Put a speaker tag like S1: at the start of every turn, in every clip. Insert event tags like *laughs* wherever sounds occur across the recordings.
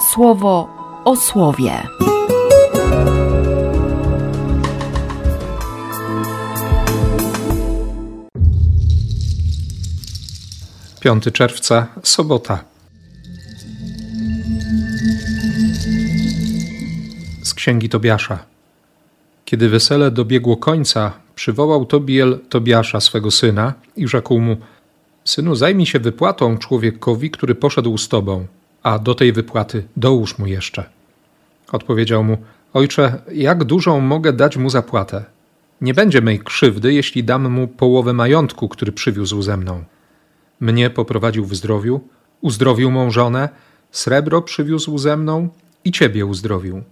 S1: słowo o słowie.
S2: 5 czerwca, sobota. Z księgi Tobiasza. Kiedy wesele dobiegło końca, przywołał Tobiel Tobiasza, swego syna, i rzekł mu: Synu, zajmij się wypłatą człowiekowi, który poszedł z tobą, a do tej wypłaty dołóż mu jeszcze. Odpowiedział mu: Ojcze, jak dużą mogę dać mu zapłatę? Nie będzie mej krzywdy, jeśli dam mu połowę majątku, który przywiózł ze mną. Mnie poprowadził w zdrowiu, uzdrowił mą żonę, srebro przywiózł ze mną i ciebie uzdrowił.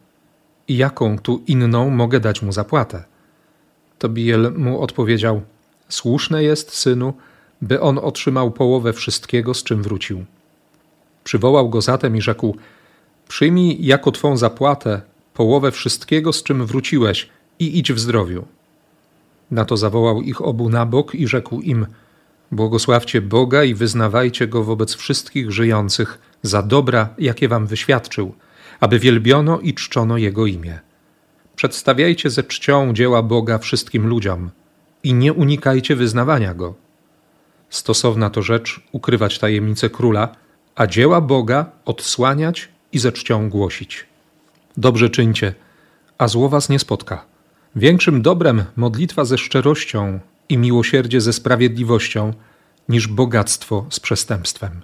S2: I jaką tu inną mogę dać mu zapłatę? Tobiel mu odpowiedział: Słuszne jest, synu, by on otrzymał połowę wszystkiego, z czym wrócił. Przywołał go zatem i rzekł: Przyjmij jako twą zapłatę połowę wszystkiego, z czym wróciłeś, i idź w zdrowiu. Na to zawołał ich obu na bok i rzekł im: Błogosławcie Boga i wyznawajcie go wobec wszystkich żyjących za dobra, jakie wam wyświadczył, aby wielbiono i czczono jego imię. Przedstawiajcie ze czcią dzieła Boga wszystkim ludziom i nie unikajcie wyznawania go. Stosowna to rzecz ukrywać tajemnice króla, a dzieła Boga odsłaniać i ze czcią głosić. Dobrze czyńcie, a zło was nie spotka. Większym dobrem modlitwa ze szczerością i miłosierdzie ze sprawiedliwością, niż bogactwo z przestępstwem.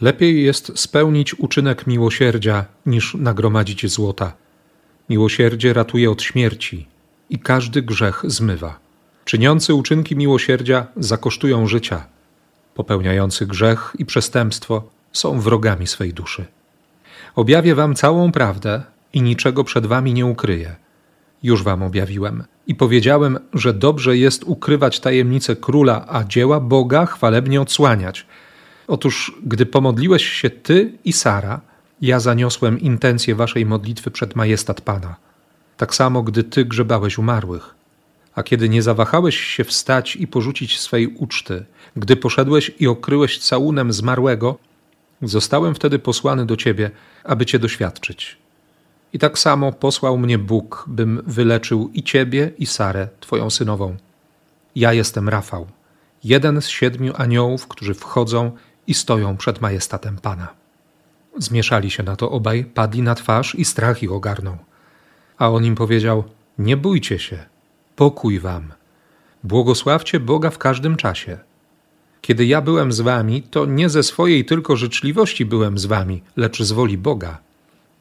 S2: Lepiej jest spełnić uczynek miłosierdzia, niż nagromadzić złota. Miłosierdzie ratuje od śmierci i każdy grzech zmywa. Czyniący uczynki miłosierdzia zakosztują życia. Popełniający grzech i przestępstwo są wrogami swej duszy. Objawię wam całą prawdę i niczego przed wami nie ukryję. Już wam objawiłem i powiedziałem, że dobrze jest ukrywać tajemnice króla, a dzieła Boga chwalebnie odsłaniać. Otóż, gdy pomodliłeś się ty i Sara, ja zaniosłem intencję waszej modlitwy przed majestat Pana. Tak samo, gdy ty grzebałeś umarłych. A kiedy nie zawahałeś się wstać i porzucić swej uczty, gdy poszedłeś i okryłeś całunem zmarłego, zostałem wtedy posłany do ciebie, aby cię doświadczyć. I tak samo posłał mnie Bóg, bym wyleczył i ciebie, i Sarę, twoją synową. Ja jestem Rafał, jeden z siedmiu aniołów, którzy wchodzą i stoją przed majestatem Pana. Zmieszali się na to obaj, padli na twarz i strach ich ogarnął. A on im powiedział: Nie bójcie się, pokój wam. Błogosławcie Boga w każdym czasie. Kiedy ja byłem z wami, to nie ze swojej tylko życzliwości byłem z wami, lecz z woli Boga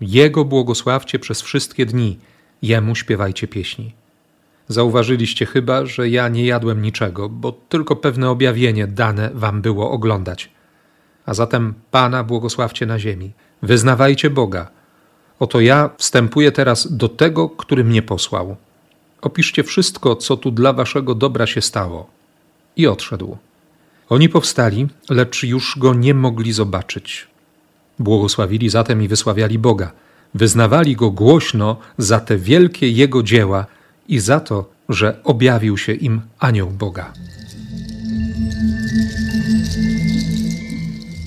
S2: jego błogosławcie przez wszystkie dni, Jemu śpiewajcie pieśni. Zauważyliście chyba, że ja nie jadłem niczego, bo tylko pewne objawienie dane wam było oglądać. A zatem Pana błogosławcie na ziemi. Wyznawajcie Boga. Oto ja wstępuję teraz do tego, który mnie posłał. Opiszcie wszystko, co tu dla waszego dobra się stało. I odszedł. Oni powstali, lecz już go nie mogli zobaczyć. Błogosławili zatem i wysławiali Boga. Wyznawali Go głośno za te wielkie Jego dzieła i za to, że objawił się im anioł Boga.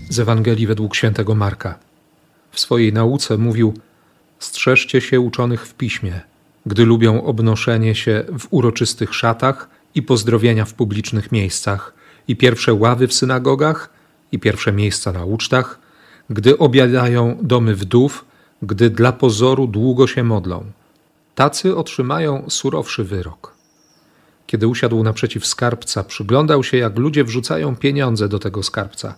S2: Z Ewangelii według świętego Marka. W swojej nauce mówił: Strzeżcie się uczonych w piśmie, gdy lubią obnoszenie się w uroczystych szatach i pozdrowienia w publicznych miejscach, i pierwsze ławy w synagogach, i pierwsze miejsca na ucztach gdy obiadają domy wdów, gdy dla pozoru długo się modlą. Tacy otrzymają surowszy wyrok. Kiedy usiadł naprzeciw skarbca, przyglądał się, jak ludzie wrzucają pieniądze do tego skarbca.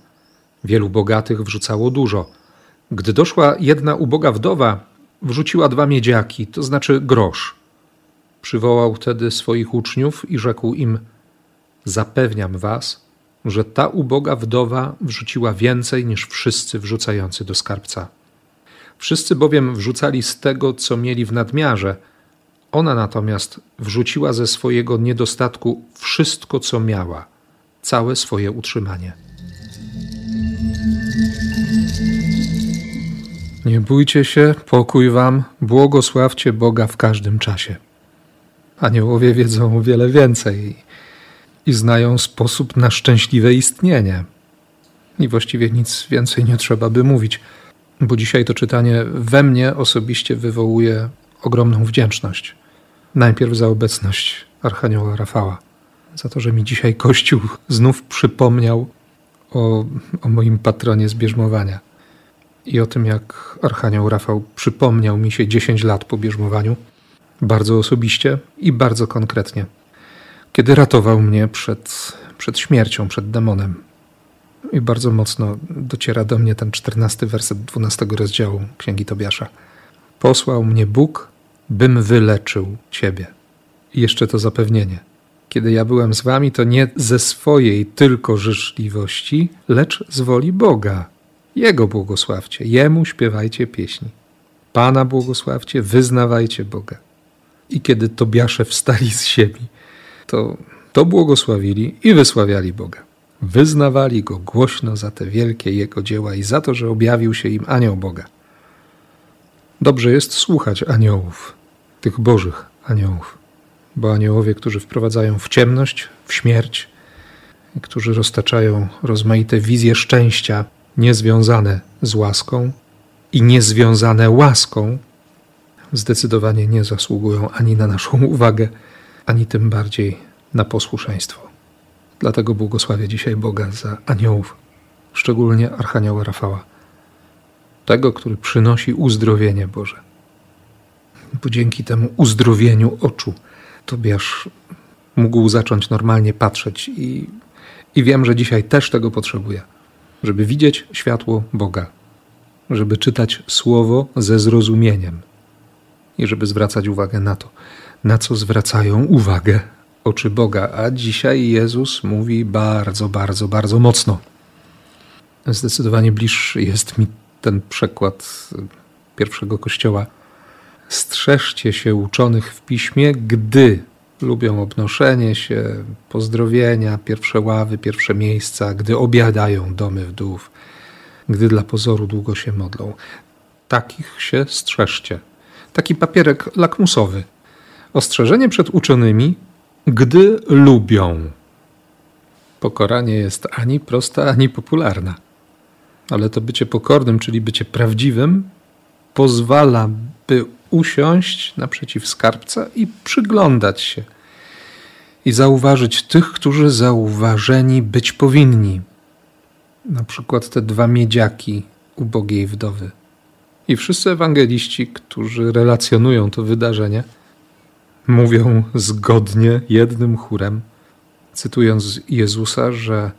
S2: Wielu bogatych wrzucało dużo. Gdy doszła jedna uboga wdowa, wrzuciła dwa miedziaki, to znaczy grosz. Przywołał wtedy swoich uczniów i rzekł im: Zapewniam was, że ta uboga wdowa wrzuciła więcej niż wszyscy wrzucający do skarbca. Wszyscy bowiem wrzucali z tego, co mieli w nadmiarze. Ona natomiast wrzuciła ze swojego niedostatku wszystko, co miała, całe swoje utrzymanie. Nie bójcie się, pokój wam, błogosławcie Boga w każdym czasie. Aniołowie wiedzą o wiele więcej i znają sposób na szczęśliwe istnienie. I właściwie nic więcej nie trzeba by mówić. bo dzisiaj to czytanie we mnie osobiście wywołuje ogromną wdzięczność. Najpierw za obecność Archanioła Rafała, za to, że mi dzisiaj Kościół znów przypomniał o, o moim patronie zbierzmowania i o tym, jak Archanioł Rafał przypomniał mi się 10 lat po bierzmowaniu, bardzo osobiście i bardzo konkretnie, kiedy ratował mnie przed, przed śmiercią, przed demonem. I bardzo mocno dociera do mnie ten czternasty werset dwunastego rozdziału Księgi Tobiasza. Posłał mnie Bóg, bym wyleczył ciebie. I jeszcze to zapewnienie. Kiedy ja byłem z wami, to nie ze swojej tylko życzliwości, lecz z woli Boga. Jego błogosławcie, Jemu śpiewajcie pieśni. Pana błogosławcie, wyznawajcie Boga. I kiedy Tobiasze wstali z ziemi, to, to błogosławili i wysławiali Boga. Wyznawali Go głośno za te wielkie Jego dzieła i za to, że objawił się im anioł Boga. Dobrze jest słuchać aniołów, tych bożych aniołów, bo aniołowie, którzy wprowadzają w ciemność, w śmierć, którzy roztaczają rozmaite wizje szczęścia, niezwiązane z łaską i niezwiązane łaską, zdecydowanie nie zasługują ani na naszą *laughs* uwagę, ani tym bardziej na posłuszeństwo. Dlatego błogosławię dzisiaj Boga za aniołów, szczególnie Archanioła Rafała, tego, który przynosi uzdrowienie Boże. Bo dzięki temu uzdrowieniu oczu Tobiasz mógł zacząć normalnie patrzeć i, i wiem, że dzisiaj też tego potrzebuje, żeby widzieć światło Boga, żeby czytać Słowo ze zrozumieniem i żeby zwracać uwagę na to, na co zwracają uwagę oczy Boga. A dzisiaj Jezus mówi bardzo, bardzo, bardzo mocno. Zdecydowanie bliższy jest mi ten przekład pierwszego kościoła. Strzeżcie się uczonych w piśmie, gdy lubią obnoszenie się, pozdrowienia, pierwsze ławy, pierwsze miejsca, gdy obiadają domy wdów, gdy dla pozoru długo się modlą. Takich się strzeżcie. Taki papierek lakmusowy. Ostrzeżenie przed uczonymi, gdy lubią. Pokora nie jest ani prosta, ani popularna. Ale to bycie pokornym, czyli bycie prawdziwym, pozwala, by usiąść naprzeciw skarbca i przyglądać się. I zauważyć tych, którzy zauważeni być powinni. Na przykład te dwa miedziaki ubogiej wdowy. I wszyscy ewangeliści, którzy relacjonują to wydarzenie, mówią zgodnie, jednym chórem, cytując Jezusa, że,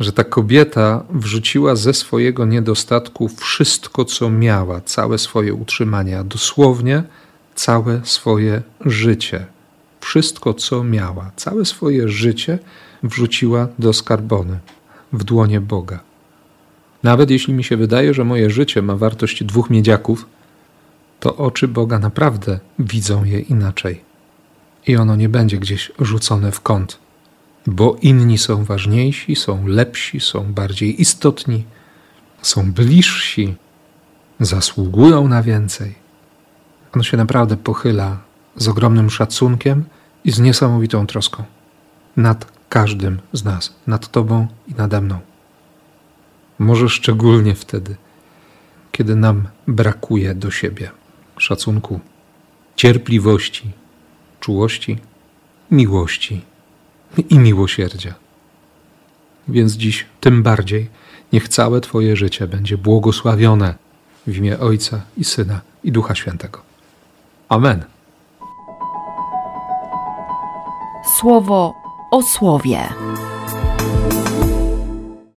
S2: że ta kobieta wrzuciła ze swojego niedostatku wszystko, co miała, całe swoje utrzymanie, a dosłownie całe swoje życie. Wszystko, co miała, całe swoje życie wrzuciła do skarbony, w dłonie Boga. Nawet jeśli mi się wydaje, że moje życie ma wartość dwóch miedziaków, to oczy Boga naprawdę widzą je inaczej i ono nie będzie gdzieś rzucone w kąt, bo inni są ważniejsi, są lepsi, są bardziej istotni, są bliżsi, zasługują na więcej. Ono się naprawdę pochyla z ogromnym szacunkiem i z niesamowitą troską nad każdym z nas, nad Tobą i nade mną. Może szczególnie wtedy, kiedy nam brakuje do siebie szacunku, cierpliwości, czułości, miłości i miłosierdzia. Więc dziś tym bardziej niech całe Twoje życie będzie błogosławione w imię Ojca i Syna i Ducha Świętego. Amen.
S1: Słowo o słowie.